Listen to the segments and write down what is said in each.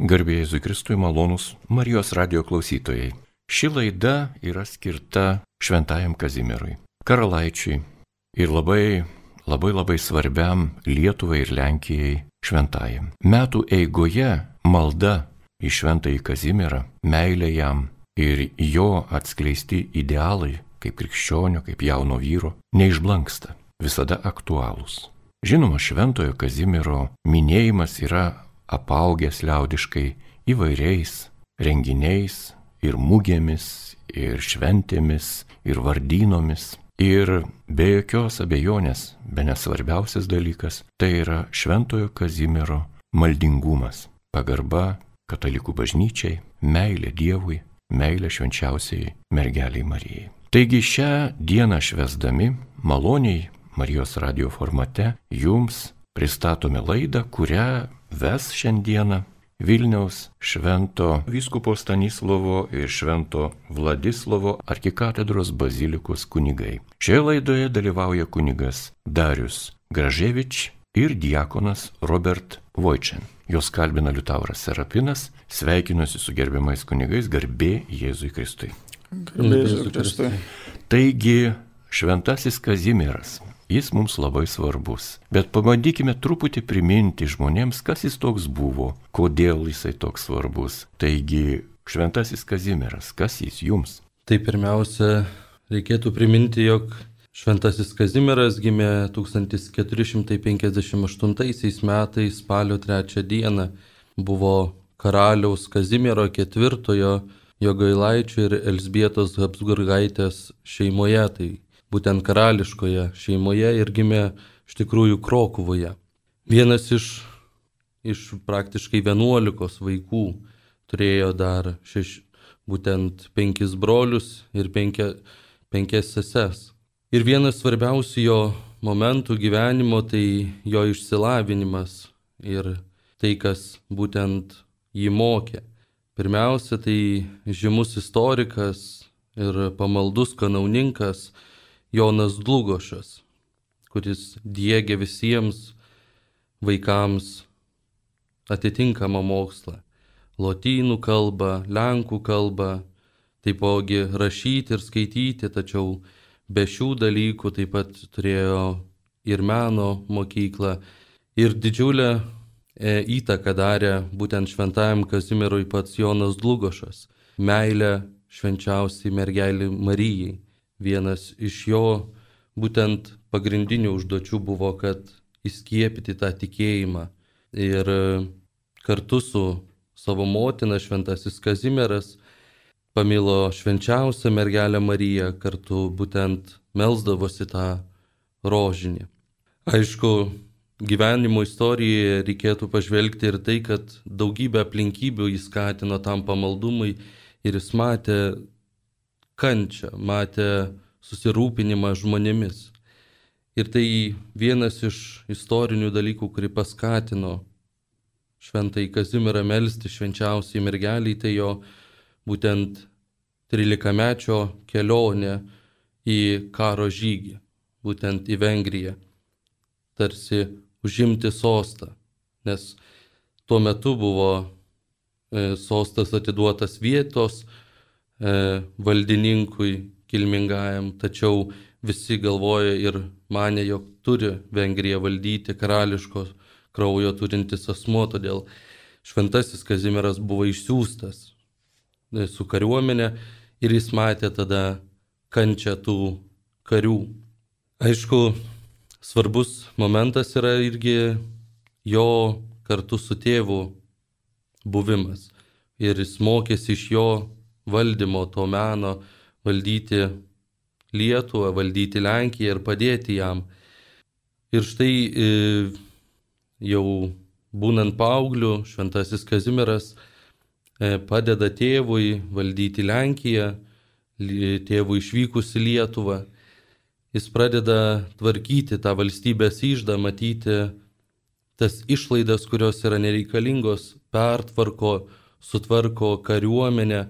Garbėjai Jėzui Kristui malonus Marijos radio klausytojai. Ši laida yra skirta Šventajam Kazimirui, karalaičiui ir labai, labai labai svarbiam Lietuvai ir Lenkijai šventajam. Metų eigoje malda į Šventąjį Kazimirą, meilė jam ir jo atskleisti idealai kaip krikščionio, kaip jauno vyro, neišblanksta, visada aktualūs. Žinoma, Šventojo Kazimiero minėjimas yra apaugęs liaudiškai įvairiais renginiais ir mūgėmis, ir šventėmis, ir vardynomis. Ir be jokios abejonės, be nesvarbiausias dalykas, tai yra Šventojo Kazimiero maldingumas, pagarba katalikų bažnyčiai, meilė Dievui, meilė švenčiausiai mergeliai Marijai. Taigi šią dieną švesdami maloniai Marijos radio formate jums pristatome laidą, kurią ves šiandieną Vilniaus švento vyskupo Stanislovo ir švento Vladislovo arkikatedros bazilikos kunigai. Šioje laidoje dalyvauja kunigas Darius Graževič ir diakonas Robert Vojčen. Jos kalbina Liutauras Serapinas, sveikinuosi su gerbiamais kunigais, garbė Jėzui Kristui. Garbė Jėzui Kristui. Taigi, šventasis Kazimieras jis mums labai svarbus. Bet pabandykime truputį priminti žmonėms, kas jis toks buvo, kodėl jisai toks svarbus. Taigi, Šventasis Kazimieras, kas jis jums? Tai pirmiausia, reikėtų priminti, jog Šventasis Kazimieras gimė 1458 metais spalio 3 dieną. Buvo karaliaus Kazimiero IV Jogailaičio ir Elsbietos Habsburgaitės šeimoje. Tai būtent karališkoje šeimoje ir gimė iš tikrųjų Krokuvoje. Vienas iš, iš praktiškai vienuolikos vaikų turėjo dar šeš, būtent penkis brolius ir penkia, penkias seses. Ir vienas svarbiausių jo momentų gyvenimo tai jo išsilavinimas ir tai, kas būtent jį mokė. Pirmiausia, tai žymus istorikas ir pamaldus kanauninkas Jonas Dlugošas, kuris diegia visiems vaikams atitinkamą mokslą - lotynų kalbą, lenkų kalbą, taipogi rašyti ir skaityti, tačiau be šių dalykų taip pat turėjo ir meno mokyklą, ir didžiulę e, įtaką darė būtent šventajam Kazimierui pats Jonas Dlugošas - meilė švenčiausiai mergelį Marijai. Vienas iš jo būtent pagrindinių užduočių buvo, kad įskiepyti tą tikėjimą. Ir kartu su savo motina šventasis Kazimieras pamilo švenčiausią mergelę Mariją, kartu būtent melzdavosi tą rožinį. Aišku, gyvenimo istorijoje reikėtų pažvelgti ir tai, kad daugybę aplinkybių jis skatino tam pamaldumui ir jis matė kančią, matė susirūpinimą žmonėmis. Ir tai vienas iš istorinių dalykų, kurį paskatino šventai Kazimirą melstį švenčiausiai mergeliai, tai jo būtent 13-mečio kelionė į karo žygį, būtent į Vengriją, tarsi užimti sostą, nes tuo metu buvo e, sostas atiduotas vietos valdininkui kilmingajam, tačiau visi galvoja ir mane, jog turi Vengrija valdyti karališko kraujo turintis asmo, todėl šventasis Kazimieras buvo išsiųstas e, su kariuomenė ir jis matė tada kančią tų karių. Aišku, svarbus momentas yra irgi jo kartu su tėvu buvimas. Ir jis mokėsi iš jo valdymo, to meno, valdyti Lietuvą, valdyti Lenkiją ir padėti jam. Ir štai e, jau būnant paaugliu, šventasis Kazimieras e, padeda tėvui valdyti Lenkiją, tėvui išvykus į Lietuvą. Jis pradeda tvarkyti tą valstybės išdą, matyti tas išlaidas, kurios yra nereikalingos, pertvarko, sutvarko kariuomenę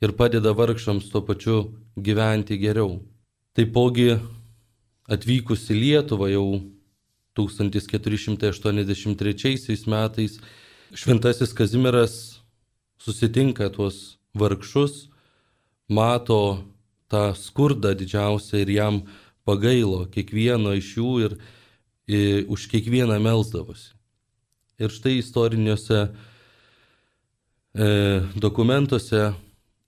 ir padeda vargšams tuo pačiu gyventi geriau. Taipogi atvykus į Lietuvą jau 1483 metais šventasis Kazimieras susitinka tuos vargšus, mato tą skurdą didžiausią ir jam pagailo kiekvieno iš jų ir, ir už kiekvieną melsdavosi. Ir štai istoriniuose e, dokumentuose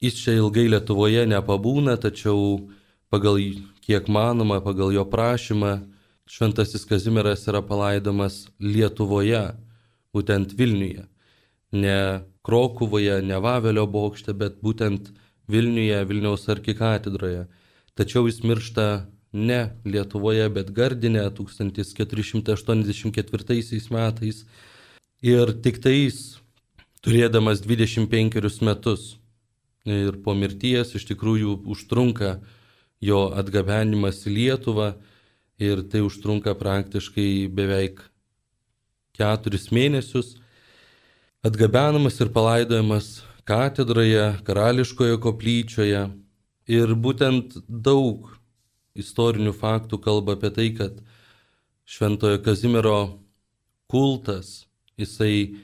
jis čia ilgai Lietuvoje nepabūna, tačiau pagal kiek manoma, pagal jo prašymą, šventasis Kazimieras yra palaidomas Lietuvoje, būtent Vilniuje. Ne Krokuvoje, ne Vavelio bokšte, bet būtent Vilniuje, Vilniaus arkikatedroje. Tačiau jis miršta ne Lietuvoje, bet Gardinė 1484 metais. Ir tik tais, turėdamas 25 metus ir po mirties iš tikrųjų užtrunka jo atgabenimas į Lietuvą ir tai užtrunka praktiškai beveik keturis mėnesius. Atgabenamas ir palaidojamas katedroje, karališkoje koplyčioje. Ir būtent daug istorinių faktų kalba apie tai, kad Šventojo Kazimiero kultas, jisai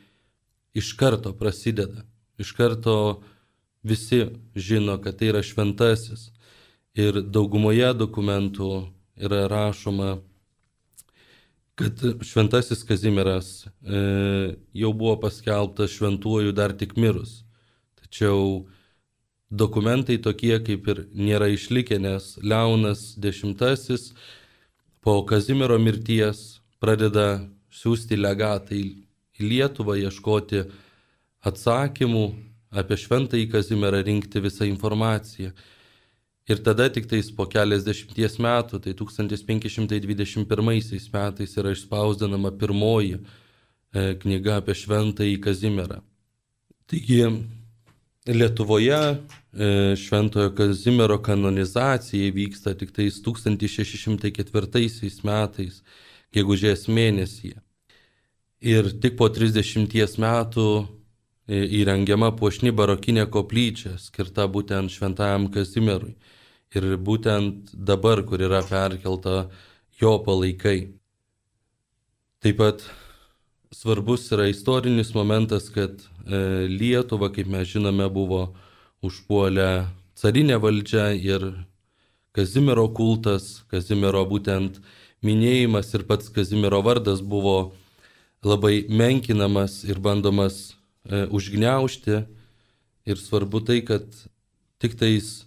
iš karto prasideda. Iš karto visi žino, kad tai yra šventasis. Ir daugumoje dokumentų yra rašoma, kad šventasis Kazimieras e, jau buvo paskelbtas šventuoju dar tik mirus. Tačiau dokumentai tokie kaip ir nėra išlikę, nes Leonas X po Kazimiero mirties pradeda siūsti legatai į Lietuvą, ieškoti atsakymų apie šventąjį Kazimierą, rinkti visą informaciją. Ir tada tik tais po keliasdešimties metų, tai 1521 metais yra išspausdinama pirmoji e, knyga apie šventąjį Kazimierą. Taigi Lietuvoje e, Šventojo Kazimiero kanonizacija vyksta tik tais 1604 metais, gegužės mėnesį. Ir tik po 30 metų įrengiama puošni barokinė koplyčia, skirta būtent Šventajam Kazimierui. Ir būtent dabar, kur yra perkelta jo palaikai. Taip pat svarbus yra istorinis momentas, kad E, Lietuva, kaip mes žinome, buvo užpuolę carinę valdžią ir Kazimiero kultas, Kazimiero būtent minėjimas ir pats Kazimiero vardas buvo labai menkinamas ir bandomas užgneušti. Ir svarbu tai, kad tik tais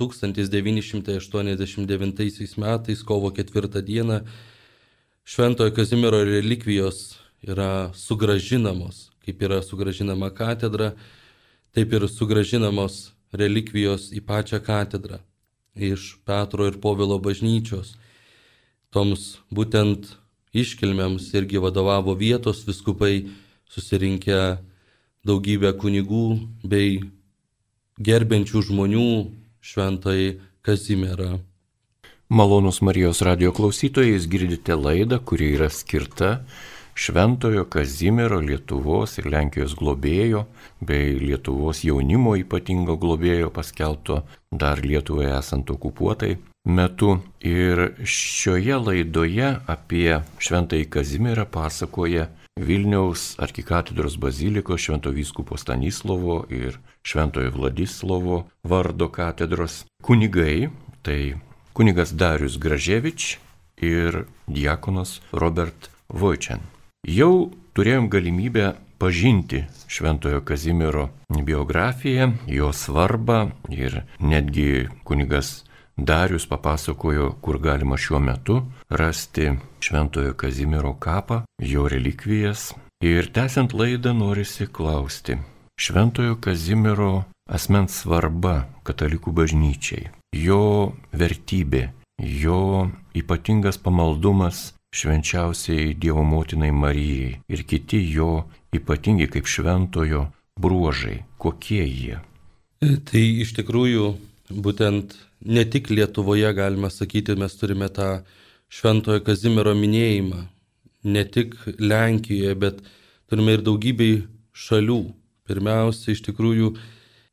1989 metais, kovo 4 dieną, Šventojo Kazimiero relikvijos yra sugražinamos kaip yra sugražinama katedra, taip ir sugražinamos relikvijos į pačią katedrą iš Petro ir Povilo bažnyčios. Toms būtent iškilmėms irgi vadovavo vietos viskupai susirinkę daugybę kunigų bei gerbiančių žmonių šventai Kazimierą. Malonus Marijos radio klausytojais girdite laidą, kuri yra skirta Šventojo Kazimiero Lietuvos ir Lenkijos globėjo bei Lietuvos jaunimo ypatingo globėjo paskelbto dar Lietuvoje esant okupuotai metu. Ir šioje laidoje apie Šventąjį Kazimierą pasakoja Vilniaus arkikatedros bazilikos Švento vyskupo Stanislovo ir Šventojo Vladislovo vardo katedros kunigai, tai kunigas Darius Graževič ir diakonas Robert Vojčian. Jau turėjom galimybę pažinti Šventojo Kazimiero biografiją, jo svarbą ir netgi kunigas Darius papasakojo, kur galima šiuo metu rasti Šventojo Kazimiero kapą, jo relikvijas. Ir tęsiant laidą norisi klausti, Šventojo Kazimiero asmens svarba katalikų bažnyčiai, jo vertybė, jo ypatingas pamaldumas švenčiausiai Dievo motinai Marijai ir kiti jo ypatingi kaip šventojo bruožai. Kokie jie? Tai iš tikrųjų būtent ne tik Lietuvoje galime sakyti, mes turime tą šventojo Kazimiero minėjimą. Ne tik Lenkijoje, bet turime ir daugybei šalių. Pirmiausia, iš tikrųjų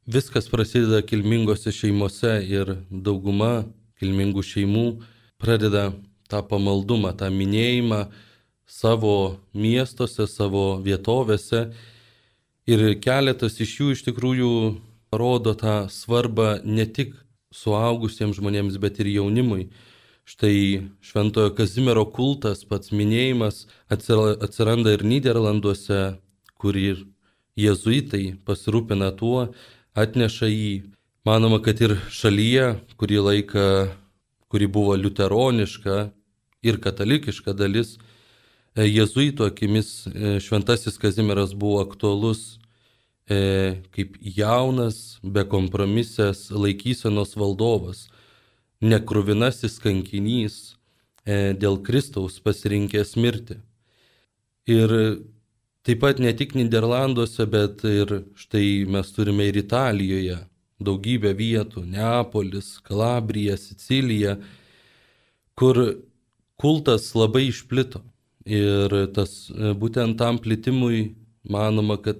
viskas prasideda kilmingose šeimose ir dauguma kilmingų šeimų pradeda tą pamaldumą, tą minėjimą savo miestuose, savo vietovėse. Ir keletas iš jų iš tikrųjų rodo tą svarbą ne tik suaugusiems žmonėms, bet ir jaunimui. Štai Šventojo Kazimiero kultas, pats minėjimas atsiranda ir Niderlanduose, kur ir jėzuitai pasirūpina tuo, atneša jį. Manoma, kad ir šalyje, kurį laiką, kuri buvo liuteroniška ir katalikiška dalis, E, jėzuito akimis e, šventasis Kazimieras buvo aktualus e, kaip jaunas, bekompromisės laikysenos valdovas, nekruvinasis kankinys dėl Kristaus pasirinkęs mirti. Ir taip pat ne tik Niderlanduose, bet ir štai mes turime ir Italijoje daugybę vietų - Neapolis, Kalabrija, Sicilija, kur kultas labai išplito. Ir tas e, būtent tam plitimui manoma, kad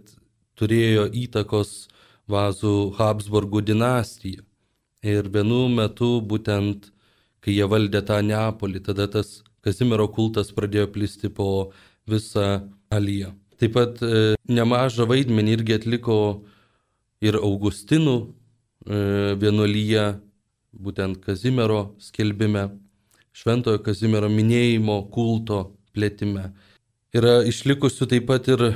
turėjo įtakos vazų Habsburgų dinastija. Ir vienu metu būtent, kai jie valdė tą Neapolį, tada tas Kazimiero kultas pradėjo plisti po visą Aliją. Taip pat e, nemažą vaidmenį irgi atliko ir Augustinų e, vienuolyje, būtent Kazimiero skelbime, Šventojo Kazimiero minėjimo kulto plėtime. Yra išlikusių taip pat ir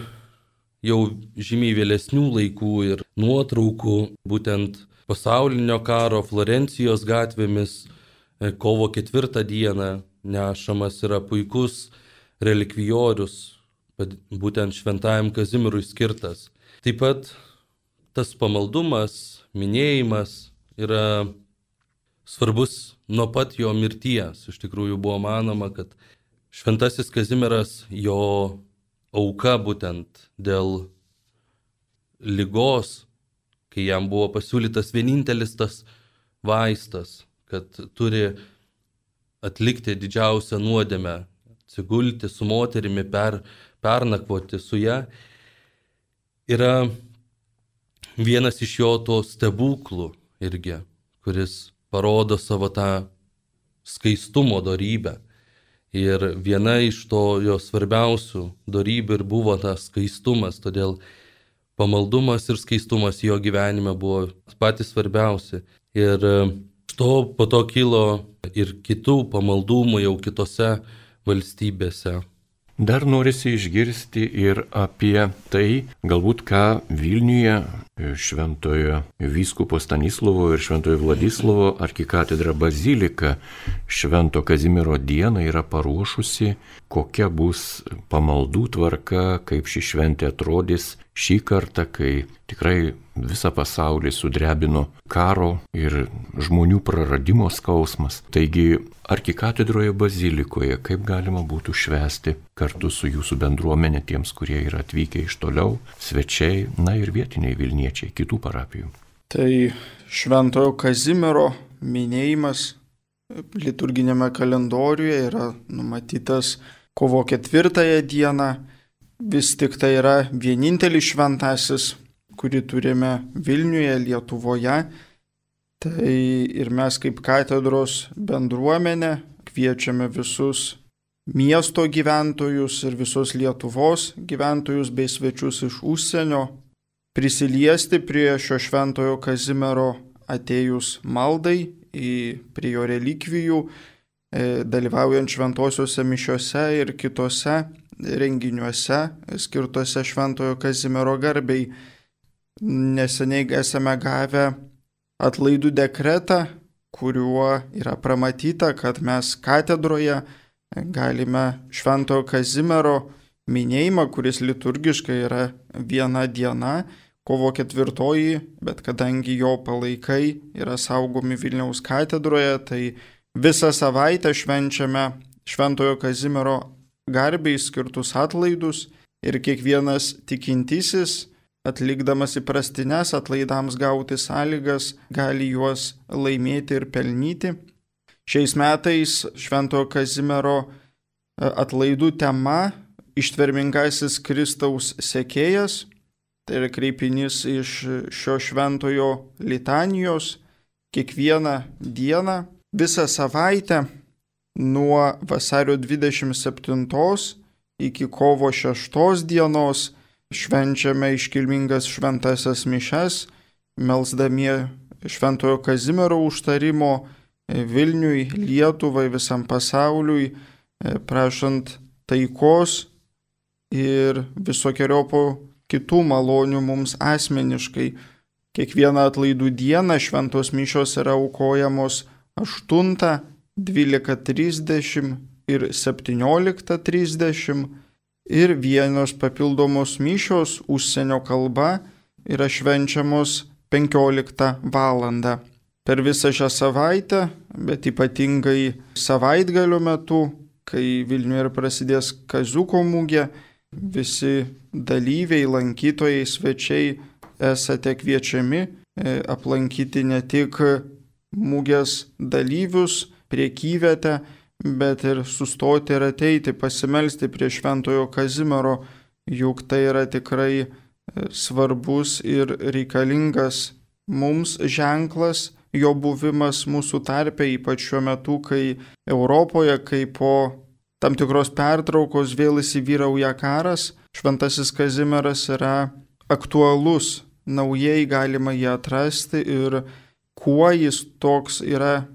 jau žymiai vėlesnių laikų ir nuotraukų, būtent pasaulinio karo Florencijos gatvėmis e, kovo ketvirtą dieną nešamas yra puikus relikvijorius, būtent šventajam Kazimirui skirtas. Taip pat tas pamaldumas, minėjimas yra svarbus nuo pat jo mirties. Iš tikrųjų buvo manoma, kad Šventasis Kazimieras, jo auka būtent dėl lygos, kai jam buvo pasiūlytas vienintelis tas vaistas, kad turi atlikti didžiausią nuodėmę, atsigulti su moterimi, per, pernakvoti su ją, yra vienas iš jo to stebuklų irgi, kuris parodo savo tą skaistumo darybę Ir viena iš to jo svarbiausių darybių ir buvo tas skaistumas, todėl pamaldumas ir skaistumas jo gyvenime buvo patys svarbiausi. Ir e, to po to kilo ir kitų pamaldumų jau kitose valstybėse. Dar norisi išgirsti ir apie tai, galbūt ką Vilniuje Šventojo vyskupo Stanislovo ir Šventojo Vladislovo arkikatedra bazilika Švento Kazimiero dieną yra paruošusi, kokia bus pamaldų tvarka, kaip ši šventė atrodys šį kartą, kai tikrai visą pasaulį sudrebino karo ir žmonių praradimo skausmas. Taigi arkikatedroje bazilikoje kaip galima būtų švesti kartu su jūsų bendruomenė tiems, kurie yra atvykę iš toliau, svečiai, na ir vietiniai Vilniečiai kitų parapijų. Tai Šventojo Kazimiero minėjimas liturginėme kalendoriuje yra numatytas kovo ketvirtąją dieną. Vis tik tai yra vienintelis šventasis kurį turime Vilniuje, Lietuvoje. Tai ir mes kaip katedros bendruomenė kviečiame visus miesto gyventojus ir visus Lietuvos gyventojus bei svečius iš užsienio prisiliesti prie šio šventojo Kazimiero atėjus maldai į prie jo relikvijų, e, dalyvaujant šventosiuose mišiuose ir kitose renginiuose skirtuose šventojo Kazimiero garbiai. Neseniai esame gavę atlaidų dekretą, kuriuo yra pramatyta, kad mes katedroje galime Šventojo Kazimiero minėjimą, kuris liturgiškai yra viena diena, kovo ketvirtoji, bet kadangi jo palaikai yra saugomi Vilniaus katedroje, tai visą savaitę švenčiame Šventojo Kazimiero garbiai skirtus atlaidus ir kiekvienas tikintysis atlikdamas įprastines atlaidams gauti sąlygas, gali juos laimėti ir pelnyti. Šiais metais Šventojo Kazimiero e, atlaidų tema - ištvermingasis Kristaus sekėjas, tai yra kreipinys iš šio šventojo litanijos kiekvieną dieną, visą savaitę nuo vasario 27 iki kovo 6 dienos švenčiame iškilmingas šventasias mišes, melsdami Šventojo Kazimiero užtarimo Vilniui, Lietuvai, visam pasauliui, prašant taikos ir visokiojopo kitų malonių mums asmeniškai. Kiekvieną atlaidų dieną šventos mišios yra aukojamos 8, 12.30 ir 17.30 ir vienos papildomos mišios užsienio kalba yra švenčiamos 15 val. Per visą šią savaitę, bet ypatingai savaitgalio metu, kai Vilniuje ir prasidės Kazuko mūgė, visi dalyviai, lankytojai, svečiai esate kviečiami e, aplankyti ne tik mūgės dalyvius, priekyvietę, bet ir sustoti ir ateiti, pasimelsti prie Šventojo Kazimiero, juk tai yra tikrai e, svarbus ir reikalingas mums ženklas, jo buvimas mūsų tarpe, ypač šiuo metu, kai Europoje, kai po tam tikros pertraukos vėl įsivyrauja karas, Šventasis Kazimieras yra aktualus, naujai galima jį atrasti ir kuo jis toks yra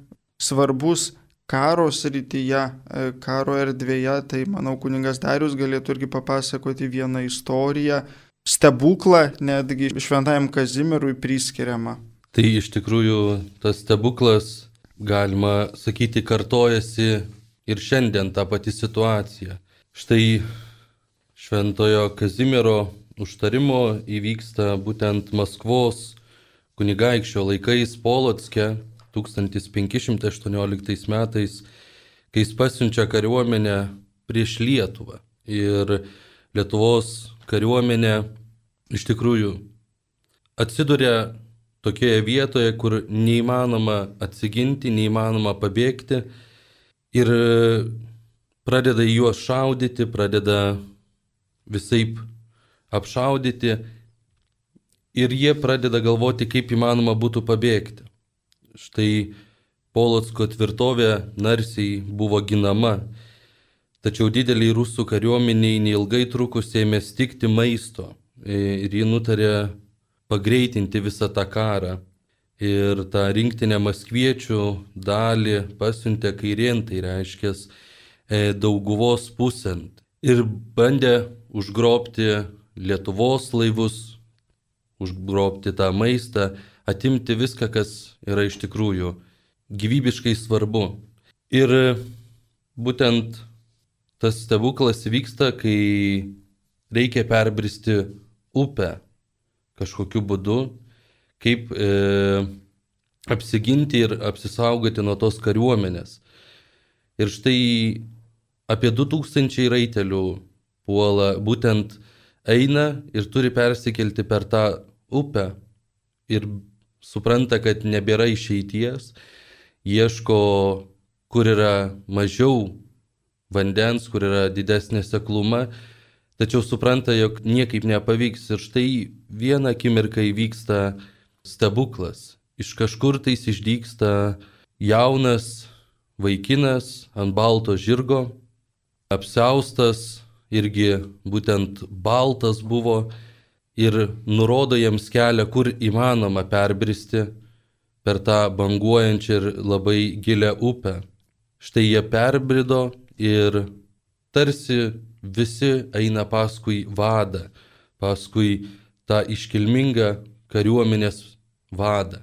svarbus karo srityje, e, karo erdvėje, tai manau kuningas Darius galėtų irgi papasakoti vieną istoriją, stebuklą netgi šventajam Kazimierui priskiriamą. Tai iš tikrųjų tas stebuklas, galima sakyti, kartojasi ir šiandien ta pati situacija. Štai šventojo Kazimiero užtarimo įvyksta būtent Maskvos kunigaikščio laikais Polotske 1518 metais, kai jis pasiunčia kariuomenę prieš Lietuvą. Ir Lietuvos kariuomenė iš tikrųjų atsiduria tokioje vietoje, kur neįmanoma atsiginti, neįmanoma pabėgti ir pradeda juos šaudyti, pradeda visaip apšaudyti ir jie pradeda galvoti, kaip įmanoma būtų pabėgti. Štai Polotsko tvirtovė narsiai buvo ginama, tačiau dideliai rusų kariuomeniai neilgai trukus ėmė stikti maisto ir ji nutarė pagreitinti visą tą karą. Ir tą rinktinę maskviečių dalį pasiuntė kairien, tai reiškia e, dauguvos pusent. Ir bandė užgrobti Lietuvos laivus, užgrobti tą maistą, atimti viską, kas yra iš tikrųjų gyvybiškai svarbu. Ir būtent tas stebuklas vyksta, kai reikia perbristi upę kažkokiu būdu, kaip e, apsiginti ir apsisaugoti nuo tos kariuomenės. Ir štai apie 2000 raitelių puola būtent eina ir turi persikelti per tą upę ir supranta, kad nebėra išeities, ieško, kur yra mažiau vandens, kur yra didesnė sekluma, tačiau supranta, jog niekaip nepavyks. Ir štai vieną akimirką įvyksta stebuklas. Iš kažkur tais išdyksta jaunas vaikinas ant balto žirgo, apseustas, irgi būtent baltas buvo ir nurodo jiems kelią, kur įmanoma perbristi per tą banguojančią ir labai gilę upę. Štai jie perbrido ir tarsi visi eina paskui vadą, paskui tą iškilmingą kariuomenės vadą.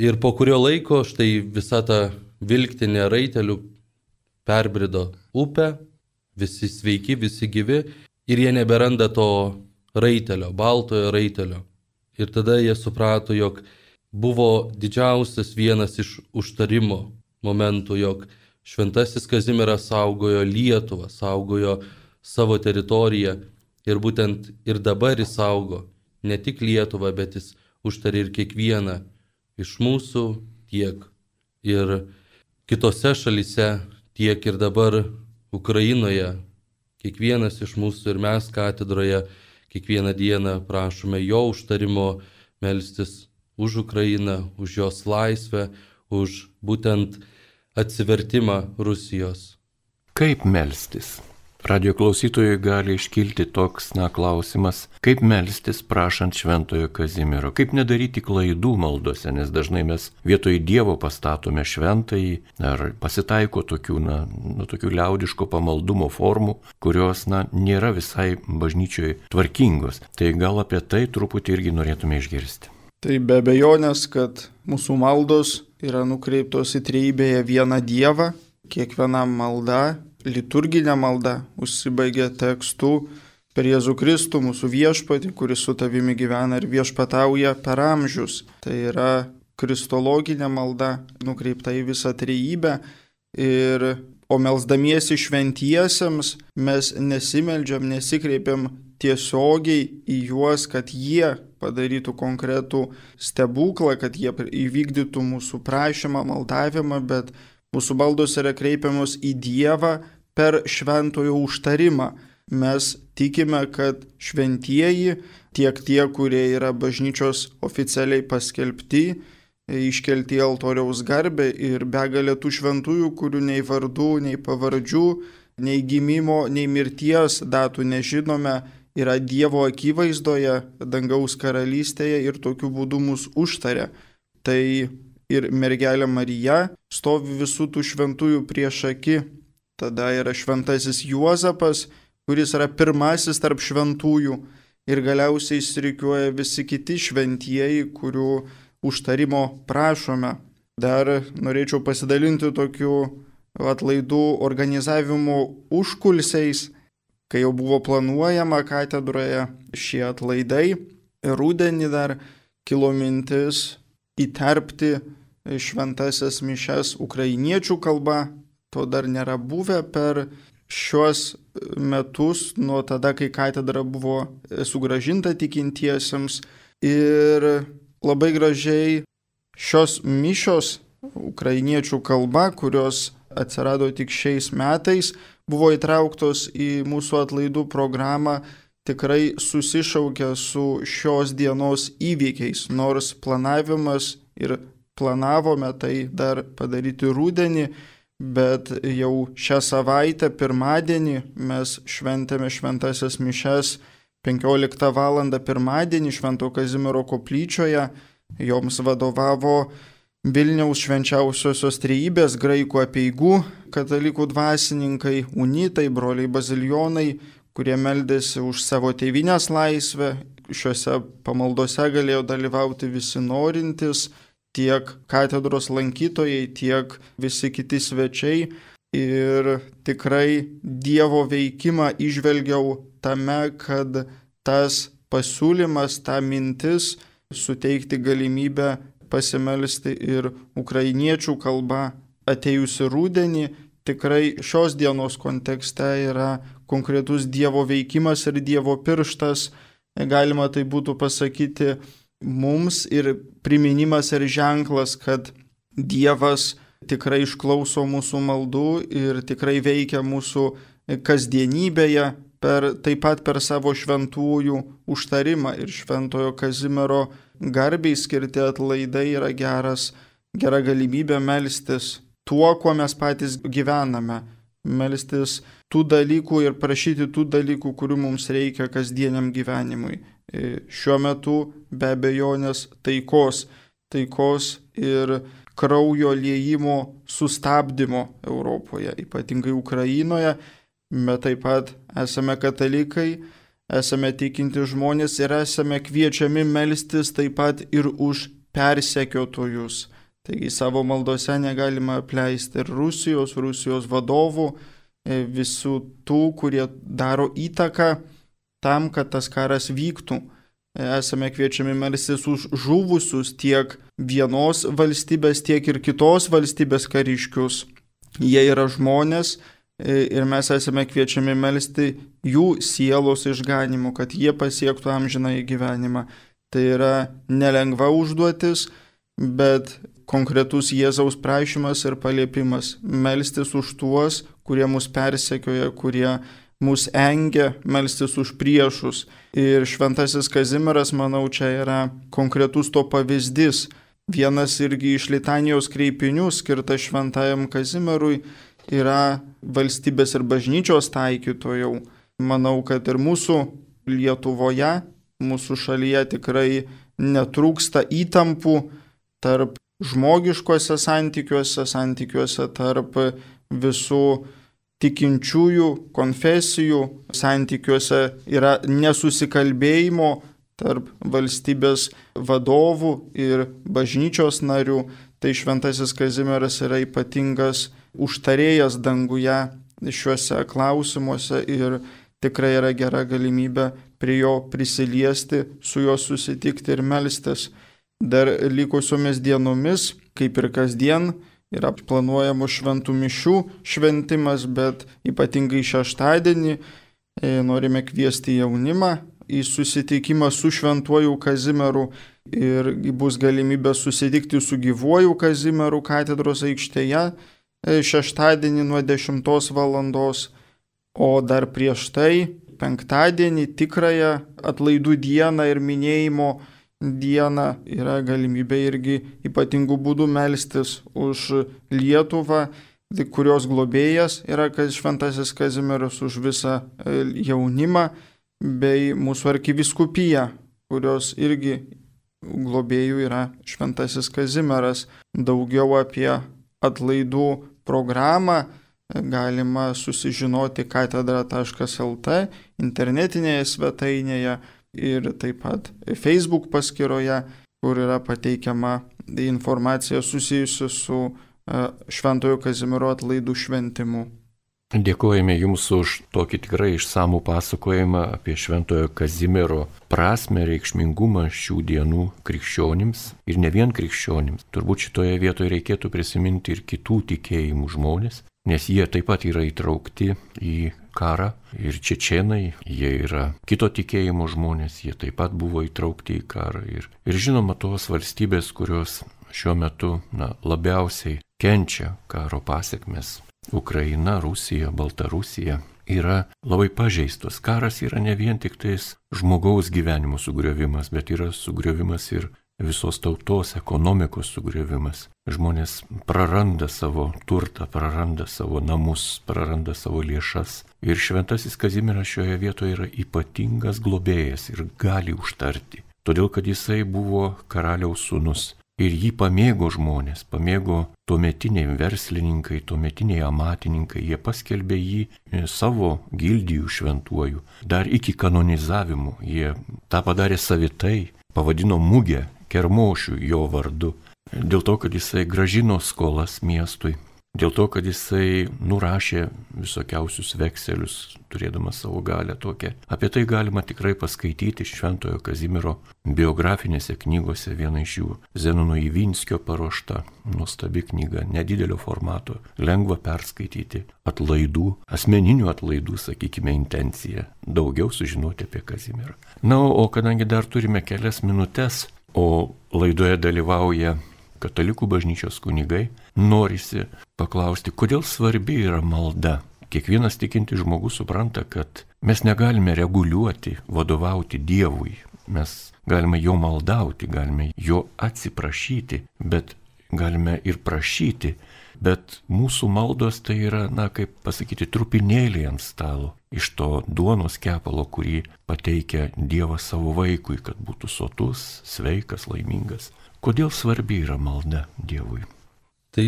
Ir po kurio laiko štai visa ta vilktinė raitelių perbrido upę, visi sveiki, visi gyvi ir jie neberanda to raitelio, baltojo raitelio. Ir tada jie suprato, jog buvo didžiausias vienas iš užtarimo momentų, jog šventasis Kazimieras saugojo Lietuvą, saugojo savo teritoriją ir būtent ir dabar jis saugo ne tik Lietuvą, bet jis užtari ir kiekvieną iš mūsų tiek ir kitose šalise, tiek ir dabar Ukrainoje, kiekvienas iš mūsų ir mes katedroje kiekvieną dieną prašome jo užtarimo melstis už Ukrainą, už jos laisvę, už būtent atsivertimą Rusijos. Kaip melstis? Radio klausytojui gali iškilti toks, na, klausimas, kaip melstis prašant šventojo Kazimiero, kaip nedaryti klaidų maldose, nes dažnai mes vietoj Dievo pastatome šventąjį, ar pasitaiko tokių, na, nu, tokių liaudiško pamaldumo formų, kurios, na, nėra visai bažnyčioje tvarkingos. Tai gal apie tai truputį irgi norėtume išgirsti. Tai be abejonės, kad mūsų maldos yra nukreiptos į trejybėje vieną Dievą, kiekviena malda liturginė malda užsibaigia tekstu per Jėzų Kristų, mūsų viešpatį, kuris su tavimi gyvena ir viešpatauja per amžius. Tai yra kristologinė malda nukreipta į visą trejybę. Ir, o melzdamiesi šventiesiems mes nesimeldžiam, nesikreipiam tiesiogiai į juos, kad jie padarytų konkretų stebuklą, kad jie įvykdytų mūsų prašymą, maldavimą, bet Mūsų maldos yra kreipiamos į Dievą per šventojo užtarimą. Mes tikime, kad šventieji, tiek tie, kurie yra bažnyčios oficialiai paskelbti, iškelti altoriaus garbę ir begalė tų šventųjų, kurių nei vardų, nei pavardžių, nei gimimo, nei mirties datų nežinome, yra Dievo akivaizdoje, dangaus karalystėje ir tokiu būdu mus užtaria. Tai ir mergelė Marija stovi visų tų šventųjų prieš akį. Tada yra šventasis Juozapas, kuris yra pirmasis tarp šventųjų ir galiausiai įsirikiuoja visi kiti šventieji, kurių užtarimo prašome. Dar norėčiau pasidalinti tokiu atlaidų organizavimu užkulsiais, kai jau buvo planuojama katedroje šie atlaidai. Rūdienį dar kilo mintis įterpti šventasias mišes ukrainiečių kalba, to dar nėra buvę per šiuos metus, nuo tada, kai katedra buvo sugražinta tikintiesiems. Ir labai gražiai šios mišios ukrainiečių kalba, kurios atsirado tik šiais metais, buvo įtrauktos į mūsų atlaidų programą, tikrai susišaukia su šios dienos įvykiais, nors planavimas ir planavome tai dar padaryti rūdienį, bet jau šią savaitę, pirmadienį, mes šventėme šventasias mišes 15 val. pirmadienį Švento Kazimiero koplyčioje. Joms vadovavo Vilniaus švenčiausiosios trejybės graikų apieigų katalikų dvasininkai, unitai, broliai bazilionai, kurie meldėsi už savo tėvinės laisvę. Šiuose pamaldose galėjo dalyvauti visi norintys tiek katedros lankytojai, tiek visi kiti svečiai. Ir tikrai Dievo veikimą išvelgiau tame, kad tas pasiūlymas, ta mintis suteikti galimybę pasimelsti ir ukrainiečių kalba atėjusi rūdienį, tikrai šios dienos kontekste yra konkretus Dievo veikimas ir Dievo pirštas, galima tai būtų pasakyti, mums ir priminimas ir ženklas, kad Dievas tikrai išklauso mūsų maldų ir tikrai veikia mūsų kasdienybėje, per, taip pat per savo šventųjų užtarimą ir šventojo Kazimiero garbiai skirti atlaidai yra geras, gera galimybė melstis tuo, kuo mes patys gyvename, melstis tų dalykų ir prašyti tų dalykų, kurių mums reikia kasdieniam gyvenimui. E, šiuo metu be abejonės taikos, taikos ir kraujo liejimo sustabdymo Europoje, ypatingai Ukrainoje, bet taip pat esame katalikai, esame tikinti žmonės ir esame kviečiami melstis taip pat ir už persekiotojus. Taigi savo maldose negalima apleisti ir Rusijos, Rusijos vadovų, e, visų tų, kurie daro įtaką tam, kad tas karas vyktų. Esame kviečiami melstis už žuvusius tiek vienos valstybės, tiek ir kitos valstybės kariškius. Jie yra žmonės e, ir mes esame kviečiami melsti jų sielos išganimu, kad jie pasiektų amžiną į gyvenimą. Tai yra nelengva užduotis, bet konkretus Jėzaus prašymas ir paliepimas - melstis už tuos, kurie mus persekioja, kurie mus engia melstis už priešus. Ir šventasis Kazimieras, manau, čia yra konkretus to pavyzdys. Vienas irgi iš litanijos kreipinių skirtas šventajam Kazimierui yra valstybės ir bažnyčios taikytojų. Manau, kad ir mūsų Lietuvoje, mūsų šalyje tikrai netrūksta įtampų tarp žmogiškose santykiuose, santykiuose tarp visų tikinčiųjų konfesijų, santykiuose yra nesusikalbėjimo tarp valstybės vadovų ir bažnyčios narių, tai šventasis Kazimieras yra ypatingas užtarėjas danguje šiuose klausimuose ir tikrai yra gera galimybė prie jo prisiliesti, su juo susitikti ir melstis. Dar likusiomis dienomis, kaip ir kasdien, yra planuojamų šventų mišių šventimas, bet ypatingai šeštadienį e, norime kviesti jaunimą į susitikimą su šventuoju Kazimieru ir bus galimybė susitikti su gyvuoju Kazimieru katedros aikštėje e, šeštadienį nuo 10 val. O dar prieš tai penktadienį tikrąją atlaidų dieną ir minėjimo dieną yra galimybė irgi ypatingų būdų melstis už Lietuvą, kurios globėjas yra šventasis Kazimieras už visą e, jaunimą bei mūsų arkiviskupiją, kurios irgi globėjų yra šventasis Kazimieras. Daugiau apie atlaidų programą galima susižinoti katedra.lt internetinėje svetainėje ir taip pat Facebook paskyroje, kur yra pateikiama informacija susijusi su e, Šventojo Kazimiero atlaidų šventimu. Dėkojame Jums už tokį tikrai išsamų pasakojimą apie Šventojo Kazimiero prasme, reikšmingumą šių dienų krikščionims ir ne vien krikščionims. Turbūt šitoje vietoje reikėtų prisiminti ir kitų tikėjimų žmonės, nes jie taip pat yra įtraukti į karą ir čečienai, jie yra kito tikėjimo žmonės, jie taip pat buvo įtraukti į karą ir, ir žinoma tos valstybės, kurios šiuo metu na, labiausiai kenčia karo pasiekmes Ukraina, Rusija, Baltarusija yra labai pažeistos. Karas yra ne vien tik tais žmogaus gyvenimo sugriovimas, bet yra sugriovimas ir visos tautos ekonomikos sugriovimas. Žmonės praranda savo turtą, praranda savo namus, praranda savo lėšas. Ir šventasis Kazimieras šioje vietoje yra ypatingas globėjas ir gali užtarti. Todėl, kad jisai buvo karaliaus sūnus Ir jį pamėgo žmonės, pamėgo tuometiniai verslininkai, tuometiniai amatininkai, jie paskelbė jį e, savo gildijų šventuoju. Dar iki kanonizavimo jie tą padarė savitai, pavadino mugę kermošių jo vardu, dėl to, kad jisai gražino skolas miestui, Dėl to, kad jisai nurašė visokiausius vekselius, turėdamas savo galę tokią. Apie tai galima tikrai paskaityti Šventojo Kazimiero biografinėse knygose, viena iš jų Zenono Įvinskio paruošta, nuostabi knyga, nedidelio formato, lengva perskaityti, atlaidų, asmeninių atlaidų, sakykime, intencija, daugiau sužinoti apie Kazimierą. Na, o kadangi dar turime kelias minutės, o laidoje dalyvauja katalikų bažnyčios kunigai, norisi paklausti, kodėl svarbi yra malda. Kiekvienas tikinti žmogus supranta, kad mes negalime reguliuoti, vadovauti Dievui. Mes galime jo maldauti, galime jo atsiprašyti, bet galime ir prašyti. Bet mūsų maldos tai yra, na, kaip pasakyti, trupinėlį ant stalo. Iš to duonos kepalo, kurį pateikia Dievas savo vaikui, kad būtų sotus, sveikas, laimingas. Kodėl svarbi yra malda Dievui? Tai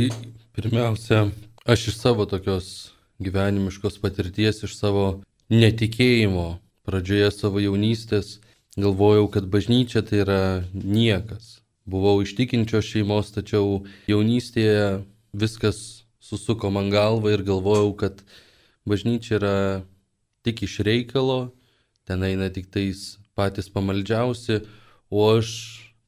pirmiausia, aš iš savo tokios gyvenimiškos patirties, iš savo netikėjimo pradžioje savo jaunystės galvojau, kad bažnyčia tai yra niekas. Buvau iš tikinčios šeimos, tačiau jaunystėje viskas susuko man galvą ir galvojau, kad bažnyčia yra tik iš reikalo, ten eina tik tais patys pamaldžiausi, o aš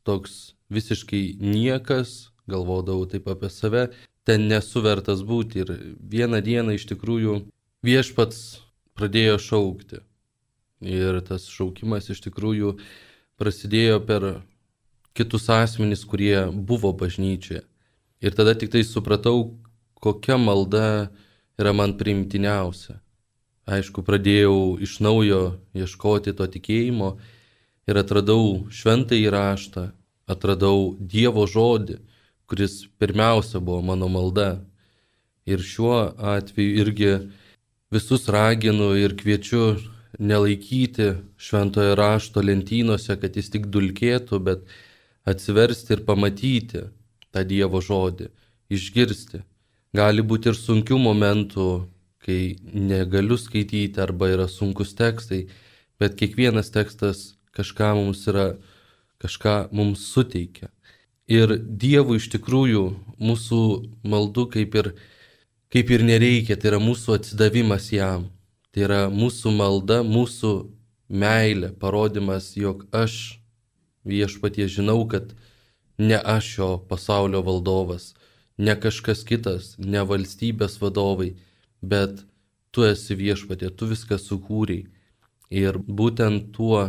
toks visiškai niekas, galvodavau taip apie save, ten nesuvertas būti. Ir vieną dieną iš tikrųjų viešpats pradėjo šaukti. Ir tas šaukimas iš tikrųjų prasidėjo per kitus asmenys, kurie buvo bažnyčioje. Ir tada tik tai supratau, kokia malda yra man priimtiniausia. Aišku, pradėjau iš naujo ieškoti to tikėjimo ir atradau šventą įraštą, atradau Dievo žodį, kuris pirmiausia buvo mano malda. Ir šiuo atveju irgi visus raginu ir kviečiu nelaikyti šventojo rašto lentynose, kad jis tik dulkėtų, bet atsiversti ir pamatyti tą Dievo žodį, išgirsti. Gali būti ir sunkių momentų, kai negaliu skaityti arba yra sunkus tekstai, bet kiekvienas tekstas kažką mums yra, kažką mums suteikia. Ir Dievui iš tikrųjų mūsų maldų kaip ir, kaip ir nereikia, tai yra mūsų atsidavimas jam. Tai yra mūsų malda, mūsų meilė, parodimas, jog aš viešpatie žinau, kad ne aš šio pasaulio valdovas, ne kažkas kitas, ne valstybės vadovai, bet tu esi viešpatie, tu viską sukūrei. Ir būtent tuo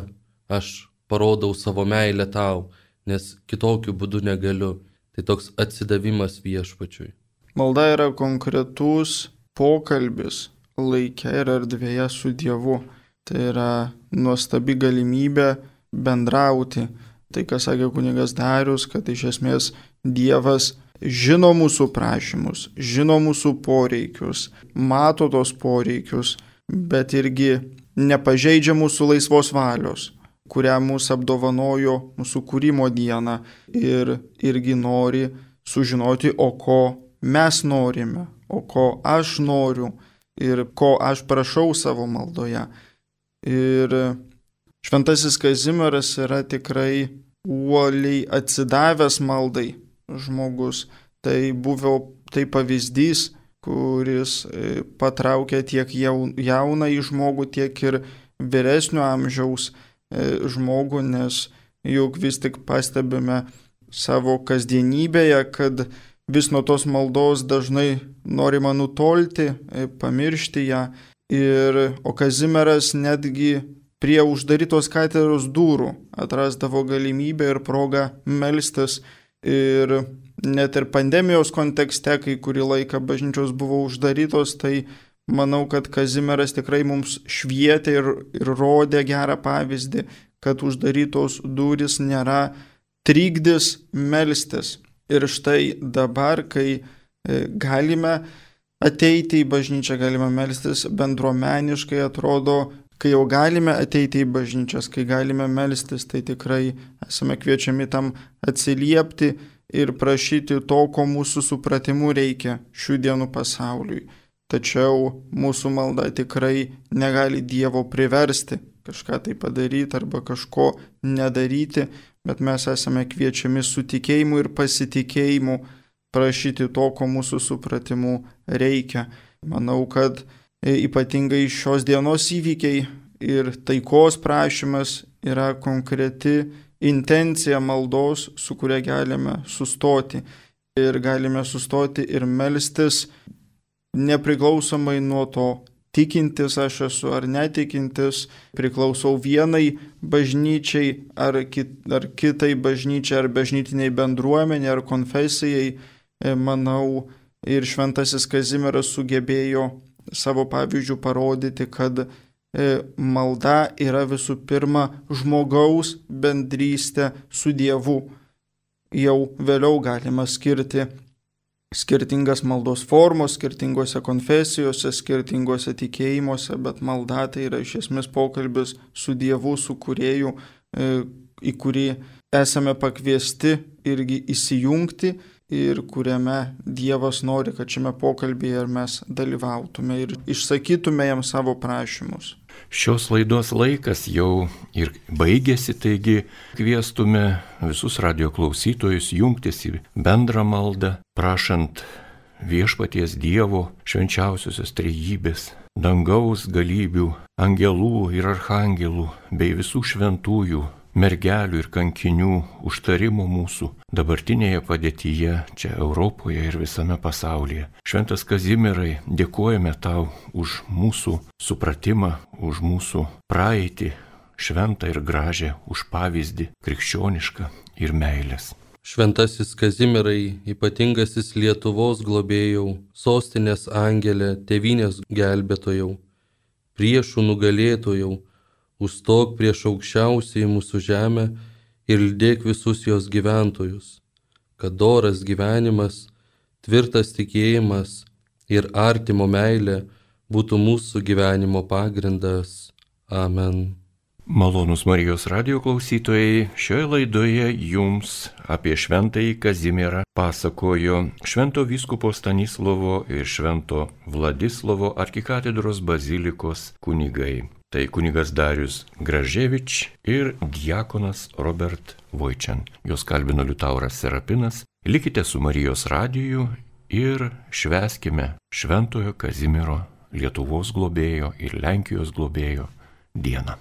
aš parodau savo meilę tau, nes kitokiu būdu negaliu. Tai toks atsidavimas viešpačiui. Malda yra konkretus pokalbis laikė ir erdvėje su Dievu. Tai yra nuostabi galimybė bendrauti. Tai, ką sakė kunigas Darius, kad iš esmės Dievas žino mūsų prašymus, žino mūsų poreikius, mato tos poreikius, bet irgi nepažeidžia mūsų laisvos valios kurią mūsų apdovanojo mūsų kūrimo dieną ir irgi nori sužinoti, o ko mes norime, o ko aš noriu ir ko aš prašau savo maldoje. Ir šventasis Kazimieras yra tikrai uoliai atsidavęs maldai žmogus. Tai buvo tai pavyzdys, kuris e, patraukia tiek jauną į žmogų, tiek ir vyresnio amžiaus E, žmogų, nes juk vis tik pastebime savo kasdienybėje, kad vis nuo tos maldos dažnai norima nutolti, e, pamiršti ją. Ir, o Kazimieras netgi prie uždarytos katedros durų atrasdavo galimybę ir progą melstis. Ir net ir pandemijos kontekste, kai kurį laiką bažnyčios buvo uždarytos, tai manau, kad Kazimieras tikrai mums švietė ir, ir rodė gerą pavyzdį, kad uždarytos durys nėra trikdis melstis. Ir štai dabar, kai e, galime ateiti į bažnyčią, galime melstis bendruomeniškai, atrodo, kai jau galime ateiti į bažnyčias, kai galime melstis, tai tikrai esame kviečiami tam atsiliepti ir prašyti to, ko mūsų supratimu reikia šių dienų pasauliui. Tačiau mūsų malda tikrai negali Dievo priversti kažką tai padaryti arba kažko nedaryti, bet mes esame kviečiami su tikėjimu ir pasitikėjimu prašyti to, ko mūsų supratimu reikia. Manau, kad ypatingai šios dienos įvykiai ir taikos prašymas yra konkreti intencija maldos, su kuria galime sustoti. Ir galime sustoti ir melstis nepriklausomai nuo to, tikintis aš esu ar netikintis, priklausau vienai bažnyčiai ar, kit, ar kitai bažnyčiai, ar bažnytiniai bendruomeniai, ar konfesijai, e, manau, ir šventasis Kazimieras sugebėjo savo pavyzdžių parodyti, kad e, malda yra visų pirma žmogaus bendrystė su Dievu. Jau vėliau galima skirti skirtingas maldos formos, skirtingose konfesijose, skirtingose tikėjimuose, bet malda tai yra iš esmės pokalbis su Dievu, su kurėju, e, į kurį esame pakviesti irgi įsijungti ir kuriame Dievas nori, kad šiame pokalbėje mes dalyvautume ir išsakytume jam savo prašymus. Šios laidos laikas jau ir baigėsi, taigi kviestume visus radio klausytojus jungtis į bendrą maldą, prašant viešpaties Dievo švenčiausiosios trejybės, dangaus galybių, angelų ir arhangelų bei visų šventųjų mergelių ir kankinių užtarimo mūsų dabartinėje padėtyje čia Europoje ir visame pasaulyje. Šventas Kazimierai, dėkojame tau už mūsų supratimą, už mūsų praeitį, šventą ir gražią, už pavyzdį krikščionišką ir meilės. Šventasis Kazimierai, ypatingasis Lietuvos globėjau, sostinės angelė, tevinės gelbėtojau, priešų nugalėtojau, užstok prieš aukščiausiai mūsų žemę ir lydėk visus jos gyventojus, kad doras gyvenimas, tvirtas tikėjimas ir artimo meilė būtų mūsų gyvenimo pagrindas. Amen. Malonus Marijos radio klausytojai, šioje laidoje jums apie šventąjį Kazimierą pasakojo Švento vyskupo Stanislovo ir Švento Vladislovo arkikatedros bazilikos kunigai. Tai kunigas Darius Graževič ir diakonas Robert Vojčian. Jos kalbino Liutauras Serapinas. Likite su Marijos radiju ir šveskime Šventojo Kazimiero Lietuvos globėjo ir Lenkijos globėjo dieną.